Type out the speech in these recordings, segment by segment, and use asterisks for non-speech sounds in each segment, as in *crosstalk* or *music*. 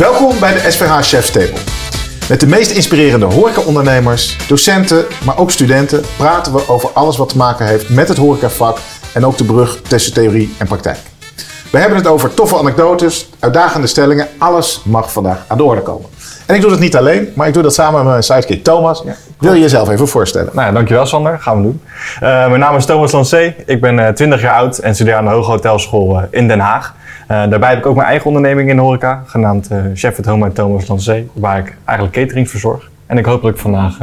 Welkom bij de SVH Chef's Table. Met de meest inspirerende horecaondernemers, docenten, maar ook studenten praten we over alles wat te maken heeft met het horecavak en ook de brug tussen theorie en praktijk. We hebben het over toffe anekdotes, uitdagende stellingen. Alles mag vandaag aan de orde komen. En ik doe dat niet alleen, maar ik doe dat samen met mijn sidekick Thomas. Wil je jezelf even voorstellen? Nou ja, dankjewel Sander, gaan we doen. Uh, mijn naam is Thomas Lancé, ik ben uh, 20 jaar oud en studeer aan de Hoge Hotelschool uh, in Den Haag. Daarbij heb ik ook mijn eigen onderneming in de horeca, genaamd Chef at Home bij Thomas Lancé, waar ik eigenlijk catering verzorg. En ik hoop dat ik vandaag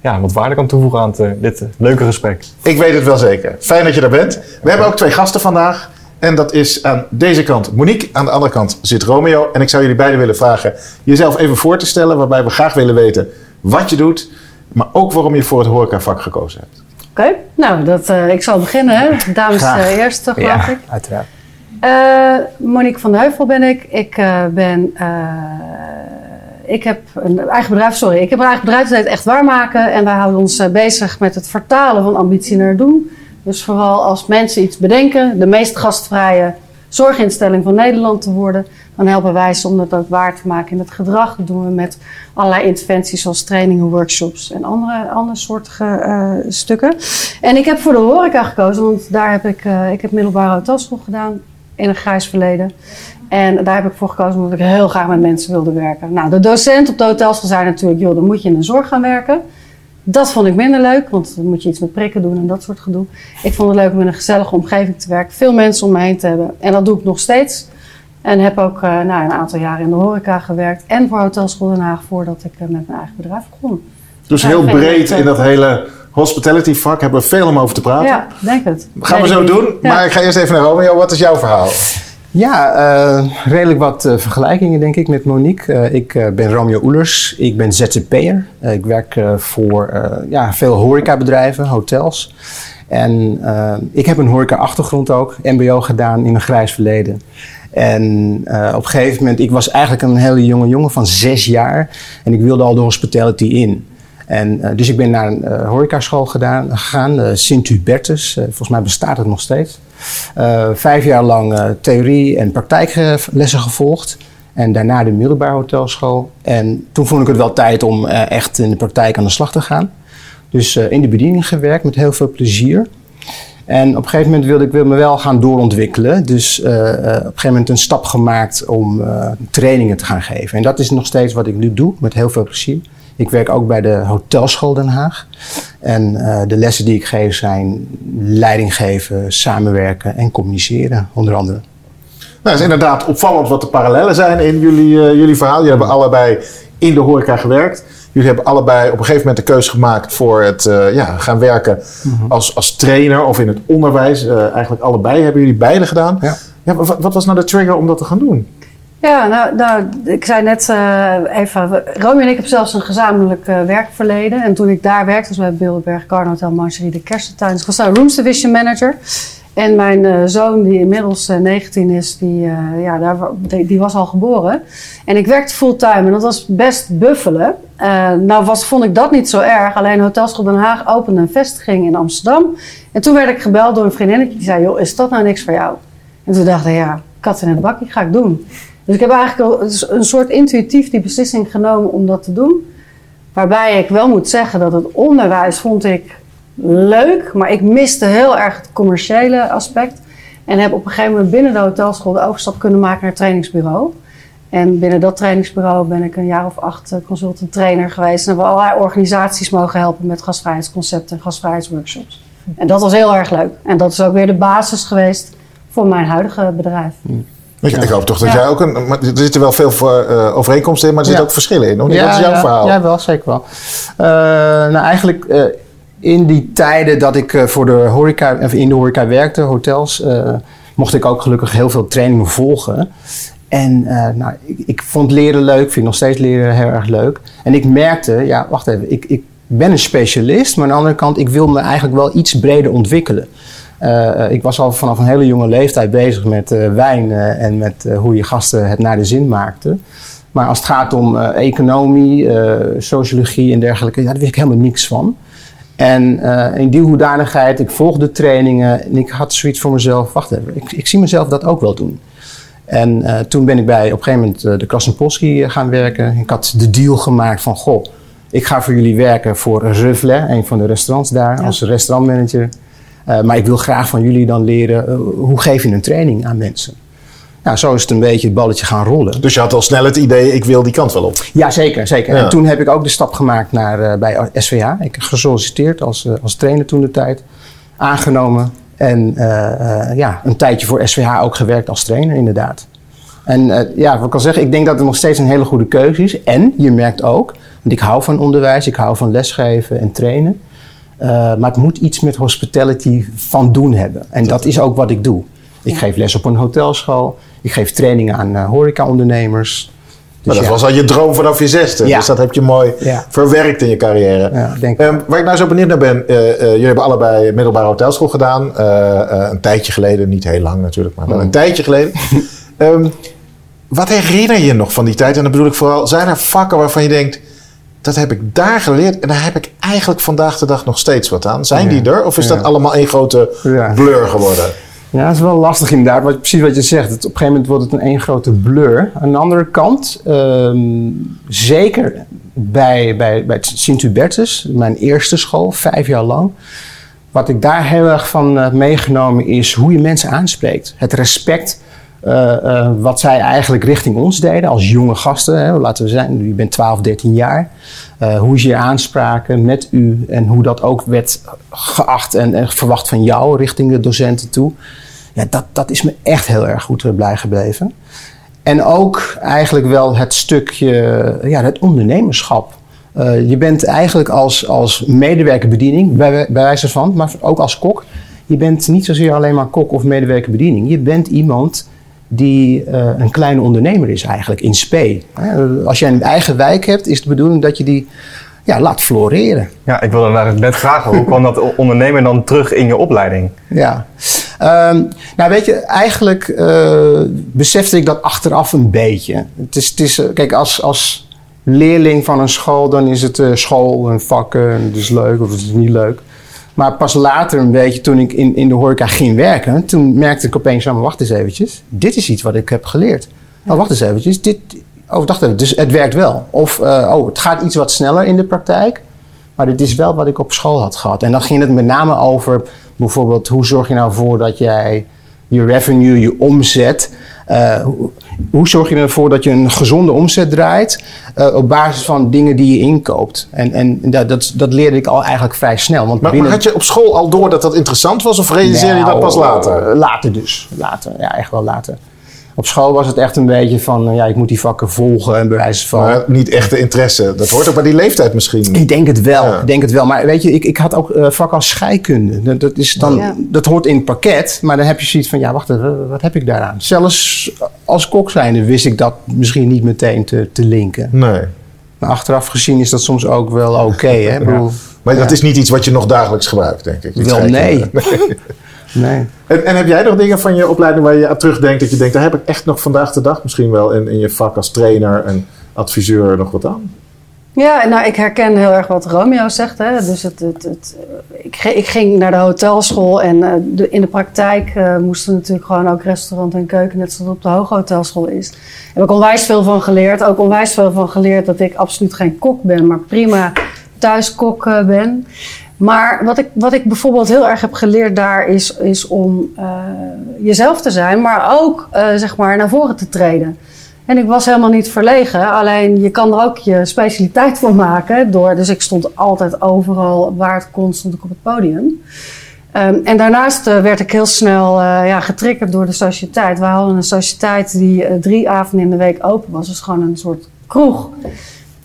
ja, wat waarde kan toevoegen aan dit leuke gesprek. Ik weet het wel zeker. Fijn dat je er bent. We hebben ook twee gasten vandaag. En dat is aan deze kant Monique, aan de andere kant zit Romeo. En ik zou jullie beiden willen vragen jezelf even voor te stellen, waarbij we graag willen weten wat je doet, maar ook waarom je voor het horecavak gekozen hebt. Oké, nou, dat, uh, ik zal beginnen. Hè. Dames uh, eerst, geloof ja, ik. uiteraard. Uh, Monique van de Heuvel ben ik. Ik ben... ik heb een eigen bedrijf, sorry. Ik heb een eigen bedrijf, dat heet Echt Waarmaken. En wij houden ons bezig met het vertalen van ambitie naar doen. Dus vooral als mensen iets bedenken, de meest gastvrije zorginstelling van Nederland te worden, dan helpen wij ze om dat ook waar te maken in het gedrag. Dat doen we met allerlei interventies zoals trainingen, workshops en andere, andere stukken. En ik heb voor de horeca gekozen, want daar heb ik, ik heb middelbare hotelschool gedaan in een grijs verleden. En daar heb ik voor gekozen omdat ik heel graag met mensen wilde werken. Nou, de docent op de hotelschool zei natuurlijk, joh, dan moet je in de zorg gaan werken. Dat vond ik minder leuk, want dan moet je iets met prikken doen en dat soort gedoe. Ik vond het leuk om in een gezellige omgeving te werken, veel mensen om me heen te hebben. En dat doe ik nog steeds. En heb ook uh, nou, een aantal jaren in de horeca gewerkt en voor Hotelschool Den Haag voordat ik uh, met mijn eigen bedrijf begon. Dus heel breed in dat hele hospitality vak hebben we veel om over te praten. Ja, denk het. Gaan we zo doen. Ja. Maar ik ga eerst even naar Romeo. Wat is jouw verhaal? Ja, uh, redelijk wat uh, vergelijkingen denk ik met Monique. Uh, ik ben Romeo Oelers, ik ben ZZP'er. ik werk voor ja, veel horecabedrijven, hotels. En ik heb een horeca-achtergrond ook, mbo gedaan in een grijs verleden. En op een gegeven moment, ik was eigenlijk een hele jonge jongen van zes jaar. En ik wilde al de hospitality in. En, uh, dus ik ben naar een uh, horecaschool gedaan, gegaan, uh, Sint-Hubertus. volgens mij bestaat het nog steeds. vijf jaar lang theorie- en praktijklessen gevolgd. En daarna de middelbare hotelschool. En toen vond ik het wel tijd om echt in de praktijk aan de slag te gaan. Dus in de bediening gewerkt met heel veel plezier. En op een gegeven moment wilde ik wil me wel gaan doorontwikkelen. Dus op een gegeven moment een stap gemaakt om trainingen te gaan geven. En dat is nog steeds wat ik nu doe, met heel veel plezier. Ik werk ook bij de Hotelschool Den Haag. En uh, de lessen die ik geef zijn leiding geven, samenwerken en communiceren, onder andere. Nou, het is inderdaad opvallend wat de parallellen zijn in jullie, uh, jullie verhaal. Jullie hebben allebei in de horeca gewerkt. Jullie hebben allebei op een gegeven moment de keuze gemaakt voor het uh, ja, gaan werken mm -hmm. als, als trainer of in het onderwijs. eigenlijk allebei hebben jullie beide gedaan. Ja. Ja, wat, wat was nou de trigger om dat te gaan doen? Ja, nou, nou, ik zei net uh, even, Romy en ik hebben zelfs een gezamenlijk uh, werkverleden. En toen ik daar werkte, was bij Bilderberg Garden Hotel Margerie de Kerstentuin. Dus ik was daar Rooms Division Manager. En mijn uh, zoon, die inmiddels 19 is, die, ja, daar, die, die, was al geboren. En ik werkte fulltime en dat was best buffelen. nou was, vond ik dat niet zo erg. Alleen Hotelschool Den Haag opende een vestiging in Amsterdam. En toen werd ik gebeld door een vriendinnetje die zei, joh, is dat nou niks voor jou? En toen dacht ik, ja, kat in het bakje, ga ik doen. Dus ik heb eigenlijk een soort intuïtief die beslissing genomen om dat te doen. Waarbij ik wel moet zeggen dat het onderwijs vond ik leuk, maar ik miste heel erg het commerciële aspect. En heb op een gegeven moment binnen de hotelschool de overstap kunnen maken naar het trainingsbureau. En binnen dat trainingsbureau ben ik een jaar of acht eh, consultant trainer geweest. En hebben we allerlei organisaties mogen helpen met gastvrijheidsconcepten en gastvrijheidsworkshops. En dat was heel erg leuk. En dat is ook weer de basis geweest voor mijn huidige bedrijf. Ik, ik, hoop toch dat jij ook een. Maar er zitten wel veel voor, uh, overeenkomsten in, maar er zitten ook verschillen in. Ja, Wat is jouw verhaal? Ja, wel, zeker wel. Uh, nou, eigenlijk uh, in die tijden dat ik voor de horeca, of in de horeca werkte, hotels, mocht ik ook gelukkig heel veel trainingen volgen. En nou, ik, ik, vond leren leuk, vind nog steeds leren heel erg leuk. En ik merkte, ja, wacht even, ik, ik ben een specialist, maar aan de andere kant, ik wil me eigenlijk wel iets breder ontwikkelen. Uh, ik was al vanaf een hele jonge leeftijd bezig met uh, wijn uh, en met hoe je gasten het naar de zin maakte. Maar als het gaat om economie, sociologie en dergelijke, ja, daar weet ik helemaal niks van. En in die hoedanigheid, ik volgde trainingen en ik had zoiets voor mezelf, wacht even, ik, ik zie mezelf dat ook wel doen. En eh, toen ben ik bij op een gegeven moment de Krasnopolski gaan werken. Ik had de deal gemaakt van, goh, ik ga voor jullie werken voor Revle, een van de restaurants daar, als restaurantmanager. Uh, maar ik wil graag van jullie dan leren, hoe geef je een training aan mensen? Nou, zo is het een beetje het balletje gaan rollen. Dus je had al snel het idee, ik wil die kant wel op. Ja, zeker. zeker. En toen heb ik ook de stap gemaakt naar, bij SVH. Ik heb gesolliciteerd als, als trainer toen de tijd. Aangenomen. En ja, een tijdje voor SVH ook gewerkt als trainer, inderdaad. En ja, wat ik kan zeggen, ik denk dat het nog steeds een hele goede keuze is. En je merkt ook, want ik hou van onderwijs, ik hou van lesgeven en trainen. Uh, maar het moet iets met hospitality van doen hebben. En dat is ook wat ik doe. Ik ja. geef les op een hotelschool. Ik geef trainingen aan uh, horeca-ondernemers. Dus maar dat ja. was al je droom vanaf je zesde. Ja. Dus dat heb je mooi verwerkt in je carrière. Ja, denk um, waar ik nou zo benieuwd naar ben. Uh, uh, jullie hebben allebei middelbare hotelschool gedaan. een tijdje geleden. Niet heel lang natuurlijk, maar wel een tijdje geleden. um, *laughs* wat herinner je nog van die tijd? En dan bedoel ik vooral, zijn er vakken waarvan je denkt, dat heb ik daar geleerd en daar heb ik eigenlijk vandaag de dag nog steeds wat aan. Zijn die er of is dat allemaal één grote blur geworden? Ja, dat is wel lastig inderdaad. Wat, precies wat je zegt. Het, op een gegeven moment wordt het een één grote blur. Aan de andere kant, um, zeker bij, bij, bij Sint-Hubertus, mijn eerste school, vijf jaar lang. Wat ik daar heel erg van heb meegenomen is hoe je mensen aanspreekt. Het respect uh, uh, wat zij eigenlijk richting ons deden als jonge gasten. Hè, laten we zijn, u bent 12, 13 jaar. Uh, hoe ze je aanspraken met u en hoe dat ook werd geacht en, verwacht van jou richting de docenten toe. Ja, dat, dat is me echt heel erg goed blij gebleven. En ook eigenlijk wel het stukje, ja, het ondernemerschap. je bent eigenlijk als, als medewerkerbediening, bij, bij wijze van, maar ook als kok. Je bent niet zozeer alleen maar kok of medewerkerbediening. Je bent iemand die uh, een kleine ondernemer is eigenlijk in spe. Als jij een eigen wijk hebt, is de bedoeling dat je die ja, laat floreren. Ja, ik wilde eigenlijk net vragen, hoe kwam dat *laughs* ondernemer dan terug in je opleiding? Ja, um, nou weet je, eigenlijk uh, besefte ik dat achteraf een beetje. Het is, het is, kijk, als, als leerling van een school, dan is het uh, school en vakken, en het is leuk of het is niet leuk. Maar pas later een beetje, toen ik in, in de horeca ging werken, toen merkte ik opeens, wacht eens eventjes, dit is iets wat ik heb geleerd. Oh, wacht eens eventjes, dit, oh, dacht even, dus het werkt wel. Of, uh, oh, het gaat iets wat sneller in de praktijk, maar dit is wel wat ik op school had gehad. En dan ging het met name over bijvoorbeeld, hoe zorg je nou voor dat jij je revenue, je omzet, hoe, hoe, zorg je ervoor dat je een gezonde omzet draait uh, op basis van dingen die je inkoopt? En, en dat, dat, dat leerde ik al eigenlijk vrij snel. Want maar, binnen... maar, had je op school al door dat dat interessant was of realiseerde nou, je dat pas later? Uh, later dus. Later, ja, echt wel later. Op school was het echt een beetje van, ja, ik moet die vakken volgen en bewijzen van. Maar niet echte interesse. Dat hoort ook bij die leeftijd misschien. Ik denk het wel. Ja. Ik denk het wel. Maar weet je, ik, ik had ook uh, vak als scheikunde. Dat, dat, is dan, ja. dat hoort in het pakket. Maar dan heb je zoiets van, ja, wacht even, wat heb ik daaraan? Zelfs als kok zijnde wist ik dat misschien niet meteen te, te linken. Nee. Maar achteraf gezien is dat soms ook wel oké. Okay, hè? Ja. Maar dat is niet iets wat je nog dagelijks gebruikt, denk ik. Wel, nee. Nee. *laughs* En, en, heb jij nog dingen van je opleiding waar je aan terugdenkt dat je denkt, daar heb ik echt nog vandaag de dag misschien wel in, in je vak als trainer en adviseur nog wat aan? Ja, nou, ik herken heel erg wat Romeo zegt. Hè. Dus het, het, het, ik, ik, ging naar de hotelschool en uh, de, in de praktijk uh, moesten natuurlijk gewoon ook restaurant en keuken, net zoals op de hooghotelschool is. Daar heb ik onwijs veel van geleerd. Ook onwijs veel van geleerd dat ik absoluut geen kok ben, maar prima thuiskok uh, ben. Maar wat ik, wat ik bijvoorbeeld heel erg heb geleerd daar is, is om uh, jezelf te zijn, maar ook uh, zeg maar naar voren te treden. En ik was helemaal niet verlegen, alleen je kan er ook je specialiteit van maken. Door, dus ik stond altijd overal waar het kon, stond ik op het podium. Um, en daarnaast uh, werd ik heel snel ja, getriggerd door de sociëteit. We hadden een sociëteit die drie avonden in de week open was, dus gewoon een soort kroeg.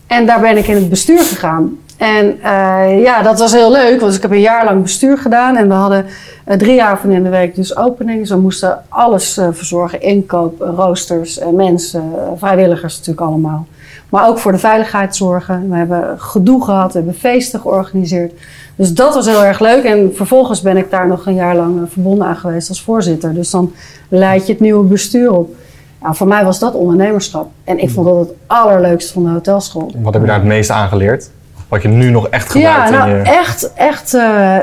En daar ben ik in het bestuur gegaan. En uh, ja, dat was heel leuk, want ik heb een jaar lang bestuur gedaan. En we hadden uh, drie avonden in de week dus opening. Dus we moesten alles uh, verzorgen. Inkoop, roosters, mensen, vrijwilligers natuurlijk allemaal. Maar ook voor de veiligheid zorgen. We hebben gedoe gehad, we hebben feesten georganiseerd. Dus dat was heel erg leuk. En vervolgens ben ik daar nog een jaar lang verbonden aan geweest als voorzitter. Dus dan leid je het nieuwe bestuur op. Nou, voor mij was dat ondernemerschap. En ik vond dat het allerleukste van de hotelschool. Wat heb je daar het meeste aan geleerd? Wat je nu nog echt gebruikt? Ja, nou in je... echt, echt. Uh,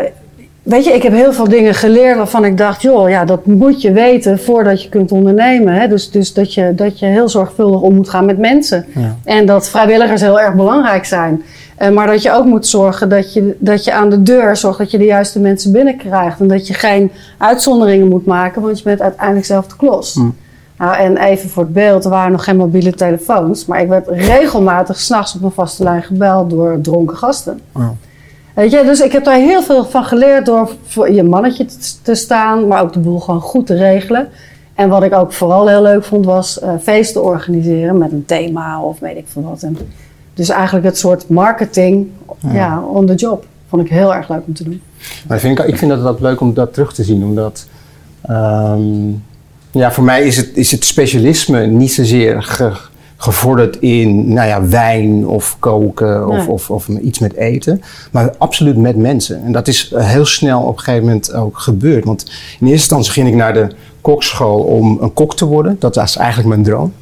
weet je, ik heb heel veel dingen geleerd waarvan ik dacht, joh, ja, dat moet je weten voordat je kunt ondernemen. Hè? Dus, dus dat, je, dat je heel zorgvuldig om moet gaan met mensen. Ja. En dat vrijwilligers heel erg belangrijk zijn. Eh, maar dat je ook moet zorgen dat je, dat je aan de deur zorgt dat je de juiste mensen binnenkrijgt. En dat je geen uitzonderingen moet maken, want je bent uiteindelijk zelf de klos. Hm. Nou, en even voor het beeld, er waren nog geen mobiele telefoons. Maar ik werd regelmatig s'nachts op mijn vaste lijn gebeld door dronken gasten. Oh. Weet je, dus ik heb daar heel veel van geleerd door voor je mannetje te, staan, maar ook de boel gewoon goed te regelen. En wat ik ook vooral heel leuk vond, was eh, feesten organiseren met een thema of weet ik veel wat. En dus eigenlijk het soort marketing ja. on the job. Vond ik heel erg leuk om te doen. Maar ik vind, ik vind dat dat leuk om dat terug te zien, omdat ehm, ja, voor mij is het, is het specialisme niet zozeer ge- gevorderd in nou ja, wijn of koken of, Nee. of, of iets met eten, maar absoluut met mensen. En dat is heel snel op een gegeven moment ook gebeurd. Want in eerste instantie ging ik naar de kokschool om een kok te worden. Dat was eigenlijk mijn droom.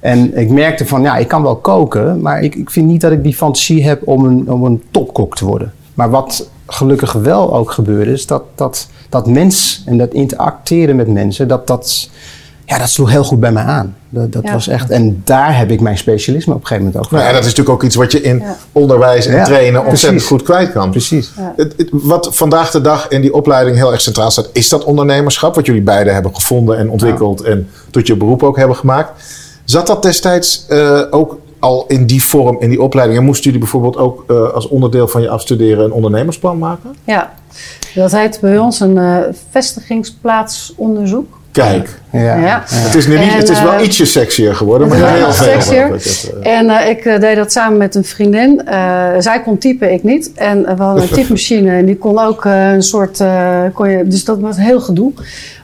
En ik merkte van, ja, ik kan wel koken, maar ik, ik vind niet dat ik die fantasie heb om een, om een topkok te worden. Maar wat gelukkig wel ook gebeurde, is dat, dat, dat mens en dat interacteren met mensen, dat, dat, ja, dat sloeg heel goed bij mij aan. Dat, dat Ja. was echt, en daar heb ik mijn specialisme op een gegeven moment ook Nou ja, dat is natuurlijk ook iets wat je in Ja. onderwijs en Ja, trainen ontzettend precies. goed kwijt kan. Precies. Het, het- wat vandaag de dag in die opleiding heel erg centraal staat, is dat ondernemerschap. Wat jullie beiden hebben gevonden en ontwikkeld en tot je beroep ook hebben gemaakt. Zat dat destijds eh, ook al in die vorm, in die opleiding? En moesten jullie bijvoorbeeld ook eh, als onderdeel van je afstuderen een ondernemersplan maken? Ja, dat heet bij ons een eh, vestigingsplaatsonderzoek. Kijk, Ja. Ja. het is, nu niet, En, het is wel eh, ietsje sexier geworden, maar heel veel. sexier. Het, eh, En eh, ik deed dat samen met een vriendin. Eh, zij kon typen, ik niet. En we hadden een *laughs* typemachine en die kon ook een soort... eh, kon je, dus dat was heel gedoe.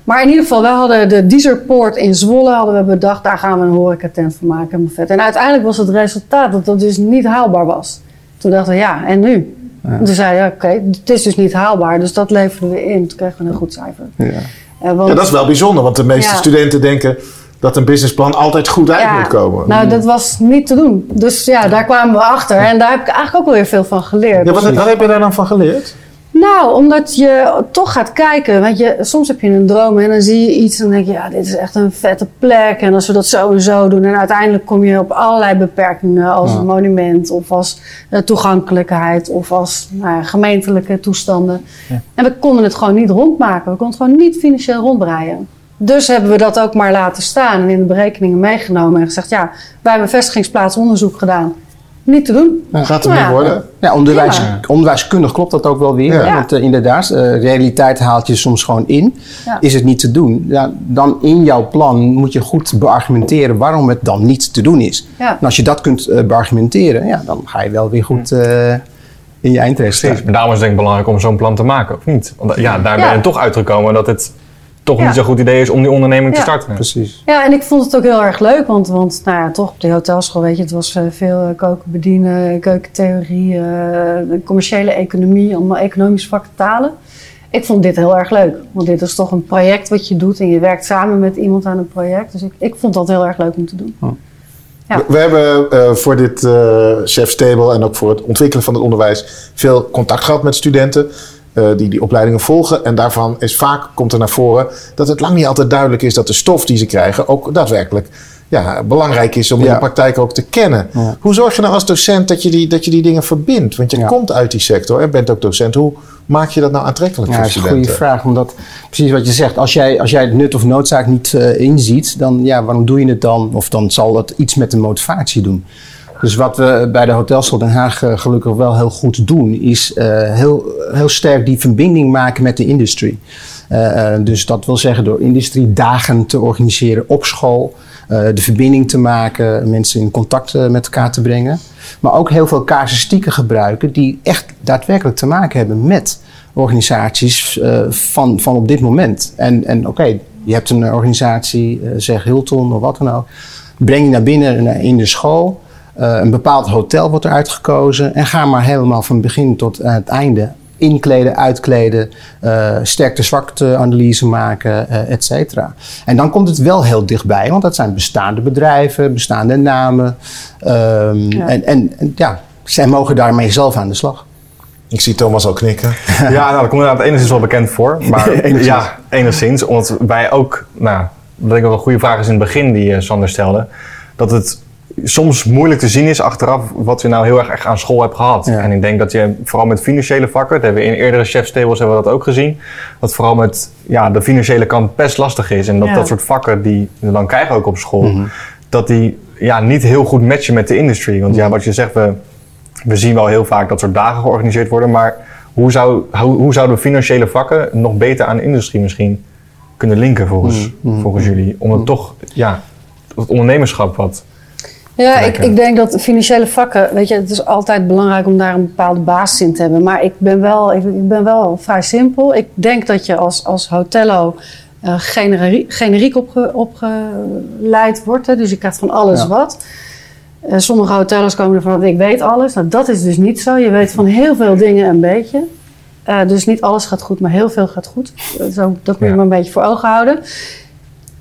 Maar in ieder geval, wij hadden de Dieserpoort in Zwolle hadden we bedacht. Daar gaan we een horecatent van maken. Helemaal vet. En uiteindelijk was het resultaat dat dat dus niet haalbaar was. Toen dachten we, ja, en nu? En toen zeiden we, oké, het is dus niet haalbaar. Dus dat leverden we in. Toen kregen we een goed cijfer. Ja. Eh, want- ja, dat is wel bijzonder, want de meeste Ja. studenten denken dat een businessplan altijd goed uit moet komen. Nou, dat was niet te doen. Dus ja, daar kwamen we achter. En daar heb ik eigenlijk ook wel weer veel van geleerd. Ja, wat, wat heb je daar dan van geleerd? Nou, omdat je toch gaat kijken. Want je, soms heb je een droom en dan zie je iets en dan denk je, ja, dit is echt een vette plek. En als we dat zo en zo doen. En uiteindelijk kom je op allerlei beperkingen als Ja. een monument of als eh, toegankelijkheid of als nou gemeentelijke toestanden. En we konden het gewoon niet rondmaken. We konden het gewoon niet financieel rondbreien. Dus hebben we dat ook maar laten staan en in de berekeningen meegenomen en gezegd, ja, wij hebben vestigingsplaatsonderzoek gedaan. Niet te doen. Gaat er Nou niet ja. worden? Ja, onderwijs, Ja. onderwijskundig klopt dat ook wel weer. Ja. Want eh, inderdaad, eh, realiteit haalt je soms gewoon in. Ja. Is het niet te doen, ja, dan in jouw plan moet je goed beargumenteren waarom het dan niet te doen is. Ja. En als je dat kunt eh, beargumenteren, ja, dan ga je wel weer goed eh, in je. Precies. Maar daarom is het denk ik belangrijk om zo'n plan te maken, of niet? Want ja, daar ben Ja. je toch uitgekomen dat het toch Ja. niet zo'n goed idee is om die onderneming te Ja. starten. Precies. Ja, en ik vond het ook heel erg leuk, want, want nou ja, toch op die hotelschool, weet je, het was eh, veel eh, koken, bedienen, keukentheorie, eh, de commerciële economie, allemaal economische vakken talen. Ik vond dit heel erg leuk, want dit is toch een project wat je doet en je werkt samen met iemand aan een project. Dus ik, ik vond dat heel erg leuk om te doen. Ja. We, hebben eh, voor dit eh Chef's Table en ook voor het ontwikkelen van het onderwijs veel contact gehad met studenten. Eh, die die opleidingen volgen. En daarvan is vaak, komt er naar voren, dat het lang niet altijd duidelijk is dat de stof die ze krijgen ook daadwerkelijk ja, belangrijk is om in Ja. de praktijk ook te kennen. Ja. Hoe zorg je nou als docent dat je die, dat je die dingen verbindt? Want je Ja. komt uit die sector en bent ook docent. Hoe maak je dat nou aantrekkelijk Ja, voor dat is een goede studenten? vraag. Omdat, precies wat je zegt, als jij, als jij het nut of noodzaak niet eh, inziet, dan ja, waarom doe je het dan? Of dan zal het iets met de motivatie doen. Dus wat we bij de Hotelschool Den Haag eh, gelukkig wel heel goed doen, is eh, heel, heel sterk die verbinding maken met de industrie. Eh, dus dat wil zeggen door industriedagen te organiseren op school, de verbinding te maken, mensen in contact met elkaar te brengen. Maar ook heel veel casuïstieken gebruiken die echt daadwerkelijk te maken hebben met organisaties van, van op dit moment. En, en oké, je hebt een organisatie, zeg Hilton of wat dan ook. Breng je naar binnen in de school. Eh, een bepaald hotel wordt eruit gekozen. En ga maar helemaal van begin tot aan het einde inkleden, uitkleden, eh sterkte-zwakte analyse maken, eh et cetera. En dan komt het wel heel dichtbij, want dat zijn bestaande bedrijven, bestaande namen. Ehm, Ja. En, en, en ja, zij mogen daarmee zelf aan de slag. Ik zie Thomas al knikken. *laughs* Ja, nou, dat komt inderdaad enigszins wel bekend voor. *laughs* Maar Enigszins. ja, enigszins. Omdat wij ook, nou, dat ik ook een goede vraag is in het begin die eh, Sander stelde. Dat het soms moeilijk te zien is achteraf wat je nou heel erg echt aan school hebt gehad. Ja. En ik denk dat je vooral met financiële vakken, dat hebben we in eerdere chefstables hebben we dat ook gezien. Dat vooral met ja, de financiële kant best lastig is. En dat Ja. dat soort vakken die we dan krijgen ook op school, Mhm. dat die ja, niet heel goed matchen met de industry. Want ja, wat je zegt, we, we zien wel heel vaak dat soort dagen georganiseerd worden. Maar hoe, zou, hoe, hoe zouden financiële vakken nog beter aan de industrie misschien kunnen linken volgens, Mm, volgens jullie? Om het toch, ja, het ondernemerschap wat. Ja, ik, ik denk dat financiële vakken, weet je, het is altijd belangrijk om daar een bepaalde basis in te hebben. Maar ik ben wel, ik, ik ben wel vrij simpel. Ik denk dat je als, als hotello eh, generi- generiek opge, opgeleid wordt. Hè, dus je krijgt van alles Ja. wat. Eh, sommige hotellers komen ervan dat ik weet alles. Nou, dat is dus niet zo. Je weet van heel veel dingen een beetje. Eh, dus niet alles gaat goed, maar heel veel gaat goed. Zo, dat moet je Ja. maar een beetje voor ogen houden.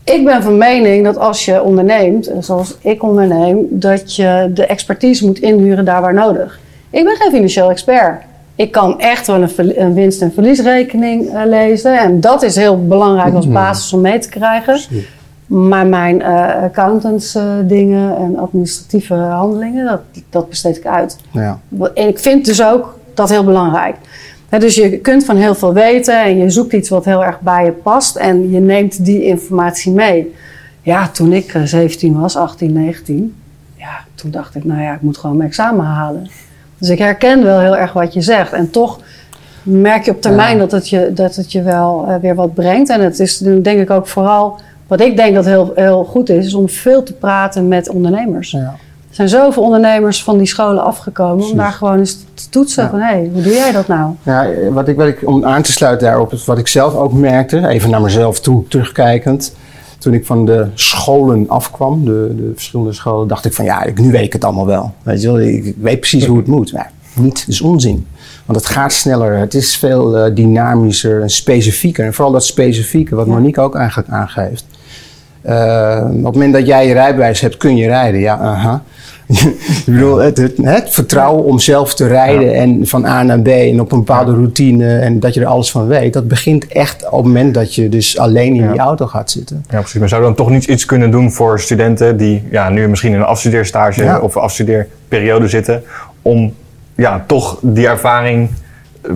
Ik ben van mening dat als je onderneemt, zoals ik onderneem, dat je de expertise moet inhuren daar waar nodig. Ik ben geen financieel expert. Ik kan echt wel een, winst- en verliesrekening eh, lezen. En dat is heel belangrijk als basis om mee te krijgen. Maar mijn eh accountants eh, dingen en administratieve handelingen, dat, dat besteed ik uit. Ja. En ik vind dus ook dat heel belangrijk. Dus je kunt van heel veel weten en je zoekt iets wat heel erg bij je past en je neemt die informatie mee. Ja, toen ik eh, 17 was, 18, 19, ja, toen dacht ik, nou ja, ik moet gewoon mijn examen halen. Dus ik herken wel heel erg wat je zegt. En toch merk je op termijn Ja. dat, het je, dat het je wel eh, weer wat brengt. En het is denk ik ook vooral, wat ik denk dat heel, heel goed is, is om veel te praten met ondernemers. Ja. Er zijn zoveel ondernemers van die scholen afgekomen om daar gewoon eens te toetsen Ja. van hé, hey, hoe doe jij dat nou? Ja, wat ik, wat ik, om aan te sluiten daarop, wat ik zelf ook merkte, even naar mezelf toe terugkijkend. Toen ik van de scholen afkwam, de, de verschillende scholen, dacht ik van ja, ik, nu weet ik het allemaal wel. Weet je wel, ik, ik weet precies hoe het moet. Maar niet, dat is onzin. Want het gaat sneller, het is veel eh, dynamischer en specifieker. En vooral dat specifieke, wat. Monique ook eigenlijk aangeeft. Eh, op het moment dat jij je rijbewijs hebt, kun je rijden. Ja, aha. *laughs* ik bedoel, het, het, het vertrouwen om zelf te rijden en van A naar B en op een bepaalde routine en dat je er alles van weet, dat begint echt op het moment dat je dus alleen in Ja. die auto gaat zitten. Ja, precies. Maar zouden we dan toch niet iets kunnen doen voor studenten die ja, nu misschien in een afstudeerstage of afstudeerperiode zitten, om ja, toch die ervaring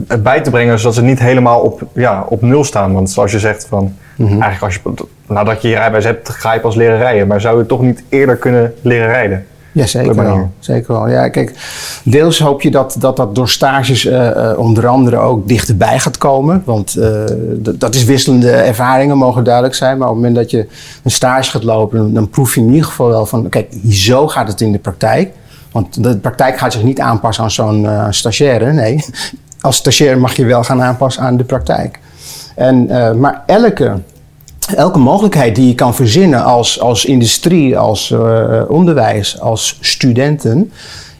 eh, bij te brengen, zodat ze niet helemaal op, ja, op nul staan. Want zoals je zegt, van, Mhm. eigenlijk als je, nadat je je rijbewijs hebt, ga je pas leren rijden. Maar zou je toch niet eerder kunnen leren rijden? Ja, zeker wel. Zeker wel. Ja, kijk, deels hoop je dat dat, dat door stages eh, eh, onder andere ook dichterbij gaat komen. Want eh, dat is wisselende ervaringen, mogen duidelijk zijn. Maar op het moment dat je een stage gaat lopen, dan, dan proef je in ieder geval wel van... Kijk, zo gaat het in de praktijk. Want de praktijk gaat zich niet aanpassen aan zo'n stagiaire. Nee, *laughs* als stagiair mag je wel gaan aanpassen aan de praktijk. En, maar elke elke mogelijkheid die je kan verzinnen als, als industrie, als eh, onderwijs, als studenten,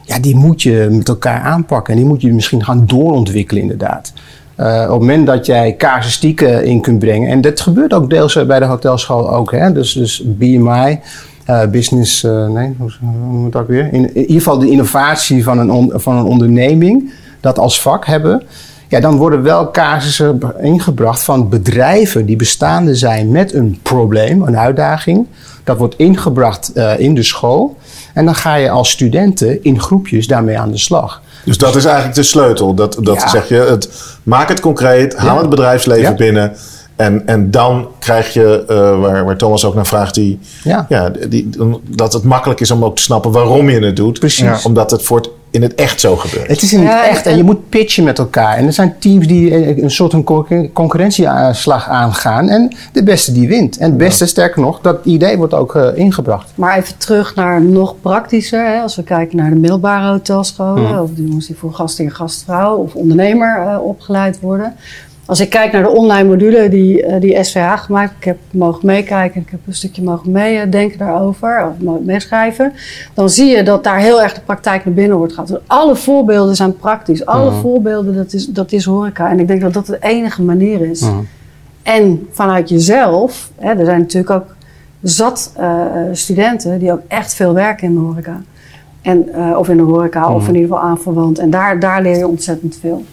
ja, die moet je met elkaar aanpakken. En die moet je misschien gaan doorontwikkelen, inderdaad. Eh, op het moment dat jij casuïstieken in kunt brengen, en dat gebeurt ook deels eh, bij de hotelschool ook, hè? Dus, dus BMI, business, nee, hoe je het ook weer? In, ieder geval de innovatie van een, van een onderneming, dat als vak hebben. Ja, dan worden wel casussen ingebracht van bedrijven die bestaande zijn met een probleem, een uitdaging. Dat wordt ingebracht eh, in de school. En dan ga je als studenten in groepjes daarmee aan de slag. Dus dat is eigenlijk de sleutel. Dat, dat Ja. zeg je, het, maak het concreet, haal Ja. het bedrijfsleven Ja. binnen. En, en dan krijg je, eh, waar, waar Thomas ook naar vraagt, die, Ja. ja, die, dat het makkelijk is om ook te snappen waarom je het doet. Precies. Omdat het voor het, in het echt zo gebeurt. Het is in het Ja, echt en en- je moet pitchen met elkaar. En er zijn teams die eh, een soort van concur- concurrentieslag aangaan. En de beste die wint. En het beste, sterker nog, dat idee wordt ook eh, ingebracht. Maar even terug naar nog praktischer. Hè, als we kijken naar de middelbare hotelscholen, of de jongens die voor gastheer, gastvrouw of ondernemer eh, opgeleid worden. Als ik kijk naar de online module die, eh, die SVH gemaakt, ik heb mogen meekijken, ik heb een stukje mogen meedenken daarover, of meeschrijven, dan zie je dat daar heel erg de praktijk naar binnen wordt gehaald. Dus alle voorbeelden zijn praktisch, alle voorbeelden dat is, dat is horeca. En ik denk dat dat de enige manier is. En vanuit jezelf, hè, er zijn natuurlijk ook zat eh, studenten die ook echt veel werken in de horeca. En, eh, of in de horeca, of in ieder geval aanverwant. En daar, daar leer je ontzettend veel.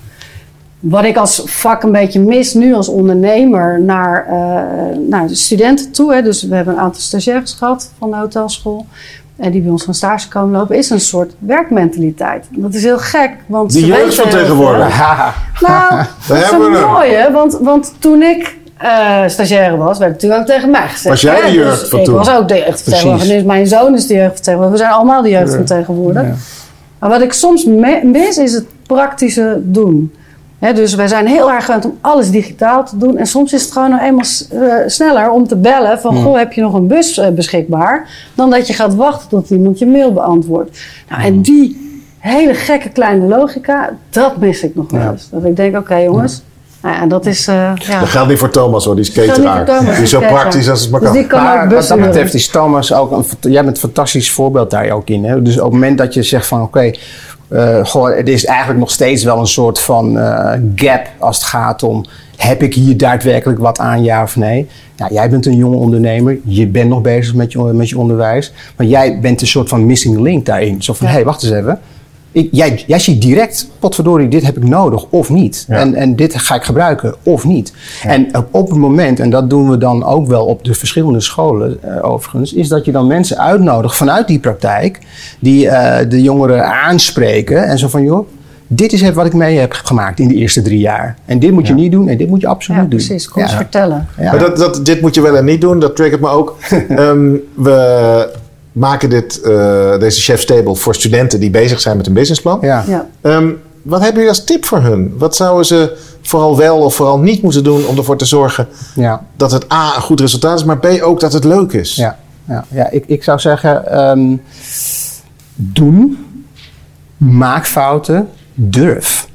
Wat ik als vak een beetje mis nu als ondernemer naar, eh, naar de studenten toe. Hè. Dus we hebben een aantal stagiaires gehad van de hotelschool. En die bij ons van stage komen lopen, is een soort werkmentaliteit. Dat is heel gek. Want Die ze jeugd van tegenwoordig. Haha. Nou, *laughs* dat is een mooie. Want, want toen ik eh, stagiaire was, werd natuurlijk ook tegen mij gezegd. Was jij de jeugd dus van ik toen? was ook de jeugdvertegenwoordiger. Precies. Nu is mijn zoon is de jeugdvertegenwoordiger. We zijn allemaal de jeugd van tegenwoordig. Ja. Maar wat ik soms mis, is het praktische doen. Hè, dus wij zijn heel erg gewend om alles digitaal te doen. En soms is het gewoon nog eenmaal eh, sneller om te bellen van... Hmm. goh, heb je nog een bus eh, beschikbaar? Dan dat je gaat wachten tot iemand je mail beantwoordt. Nou, Hmm. en die hele gekke kleine logica, dat mis ik nog wel Ja. eens. Dat ik denk, oké jongens... Nou ja, dat is... eh, ja. Dat geldt niet voor Thomas hoor, die is geldt niet cateraar. voor Thomas, Die is zo praktisch als het maar Dus kan. die kan Maar ook wat dat betreft is Thomas ook een, jij bent een fantastisch voorbeeld daar ook in. Hè? Dus op het moment dat je zegt van oké, goh, er is eigenlijk nog steeds wel een soort van eh, gap als het gaat om heb ik hier daadwerkelijk wat aan, ja of nee? Nou, jij bent een jonge ondernemer, je bent nog bezig met je, met je onderwijs, maar jij bent een soort van missing link daarin. Zo van, hé, Ja. hey, wacht eens even. Ik, jij, jij ziet direct, potverdorie, dit heb ik nodig of niet. Ja. En, en dit ga ik gebruiken of niet. En op- op het moment, en dat doen we dan ook wel op de verschillende scholen eh, overigens, is dat je dan mensen uitnodigt vanuit die praktijk, die eh, de jongeren aanspreken en zo van, joh, dit is wat ik mee heb gemaakt in de eerste drie jaar. En dit moet je niet doen en dit moet je absoluut Ja, doen. precies. Kom eens Ja. vertellen. Ja. Maar dat, dat, dit moet je wel en niet doen, dat triggert me ook. *laughs* Ehm, we maken dit, eh, deze chef's table voor studenten die bezig zijn met een businessplan. Ja. Ja. Ehm, wat hebben jullie als tip voor hun? Wat zouden ze vooral wel of vooral niet moeten doen om ervoor te zorgen Ja. dat het A een goed resultaat is, maar B ook dat het leuk is? Ja, ja, ja ik, ik zou zeggen, ehm, doen, maak fouten, durf.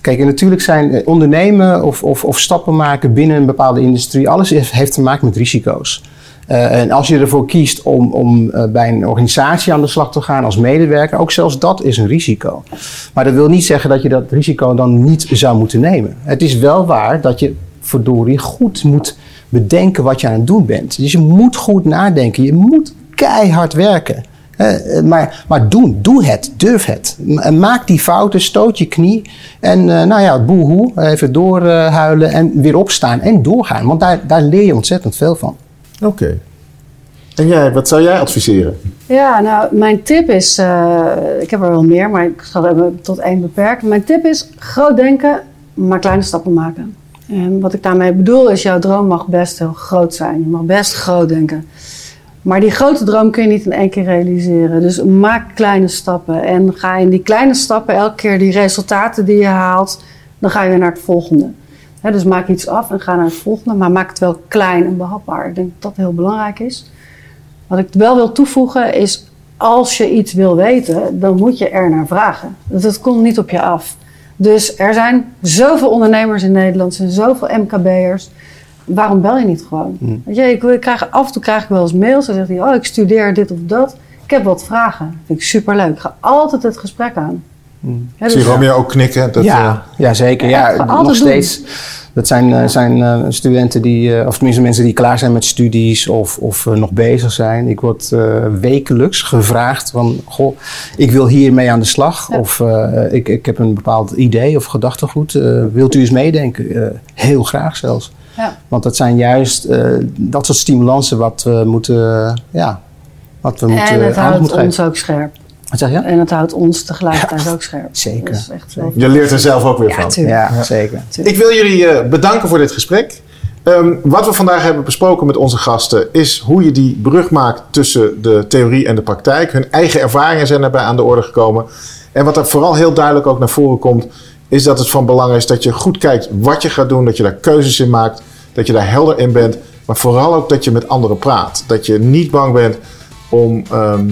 Kijk, en natuurlijk zijn eh, ondernemen of, of, of stappen maken binnen een bepaalde industrie, alles heeft, heeft te maken met risico's. Eh, en als je ervoor kiest om, om eh, bij een organisatie aan de slag te gaan als medewerker, ook zelfs dat is een risico. Maar dat wil niet zeggen dat je dat risico dan niet zou moeten nemen. Het is wel waar dat je verdorie goed moet bedenken wat je aan het doen bent. Dus je moet goed nadenken. Je moet keihard werken. Eh, maar, maar doen, doe het, durf het. Maak die fouten, stoot je knie. En nou ja, boehoe, even doorhuilen en weer opstaan en doorgaan. Want daar, daar leer je ontzettend veel van. Oké. En jij, wat zou jij adviseren? Ja, nou, mijn tip is, eh, ik heb er wel meer, maar ik zal het even tot één beperken. Mijn tip is groot denken, maar kleine stappen maken. En wat ik daarmee bedoel is, jouw droom mag best heel groot zijn. Je mag best groot denken. Maar die grote droom kun je niet in één keer realiseren. Dus maak kleine stappen. En ga in die kleine stappen elke keer die resultaten die je haalt, dan ga je weer naar het volgende. Dus maak iets af en ga naar het volgende. Maar maak het wel klein en behapbaar. Ik denk dat dat heel belangrijk is. Wat ik wel wil toevoegen is, als je iets wil weten, dan moet je er naar vragen. Dat komt niet op je af. Dus er zijn zoveel ondernemers in Nederland, er zijn zoveel MKB'ers. Waarom bel je niet gewoon? Weet je, ik, ik krijg, af en toe krijg ik wel eens mails. Dan zegt hij, oh, ik studeer dit of dat. Ik heb wat vragen. Dat vind ik superleuk. Ik ga altijd het gesprek aan. Ik dus- zie Romeo ook knikken. Dat, ja, ja, zeker. Ja, nog doen. steeds. Dat zijn, eh, zijn eh, studenten die, eh, of tenminste mensen die klaar zijn met studies of, of eh, nog bezig zijn. Ik word eh, wekelijks gevraagd van, goh, ik wil hiermee aan de slag. Ja. Of eh, ik, ik heb een bepaald idee of gedachtegoed. Eh, wilt u eens meedenken? Eh, heel graag zelfs. Ja. Want dat zijn juist eh, dat soort stimulansen wat we moeten, eh, ja, wat we moeten en het houdt moeten ons ook scherp. Wat zeg je? En het houdt ons tegelijkertijd ook scherp. zeker. Dat is echt. Je leert er zelf ook weer Ja, van. tuurlijk. Ja, zeker. Ik wil jullie eh, bedanken voor dit gesprek. Ehm, wat we vandaag hebben besproken met onze gasten is hoe je die brug maakt tussen de theorie en de praktijk. Hun eigen ervaringen zijn daarbij aan de orde gekomen. En wat er vooral heel duidelijk ook naar voren komt, is dat het van belang is dat je goed kijkt wat je gaat doen, dat je daar keuzes in maakt, dat je daar helder in bent, maar vooral ook dat je met anderen praat. Dat je niet bang bent om ehm,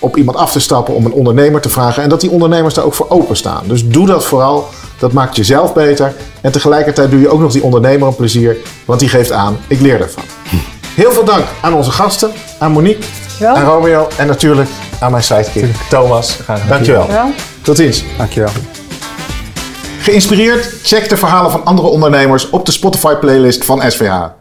op iemand af te stappen, om een ondernemer te vragen en dat die ondernemers daar ook voor openstaan. Dus doe dat vooral. Dat maakt jezelf beter. En tegelijkertijd doe je ook nog die ondernemer een plezier, want die geeft aan, ik leer ervan. Heel veel dank aan onze gasten, aan Monique, aan Romeo en natuurlijk aan mijn sidekick Thomas. Dankjewel. Dankjewel. Tot ziens. Dankjewel. Geïnspireerd? Check de verhalen van andere ondernemers op de Spotify playlist van SVH.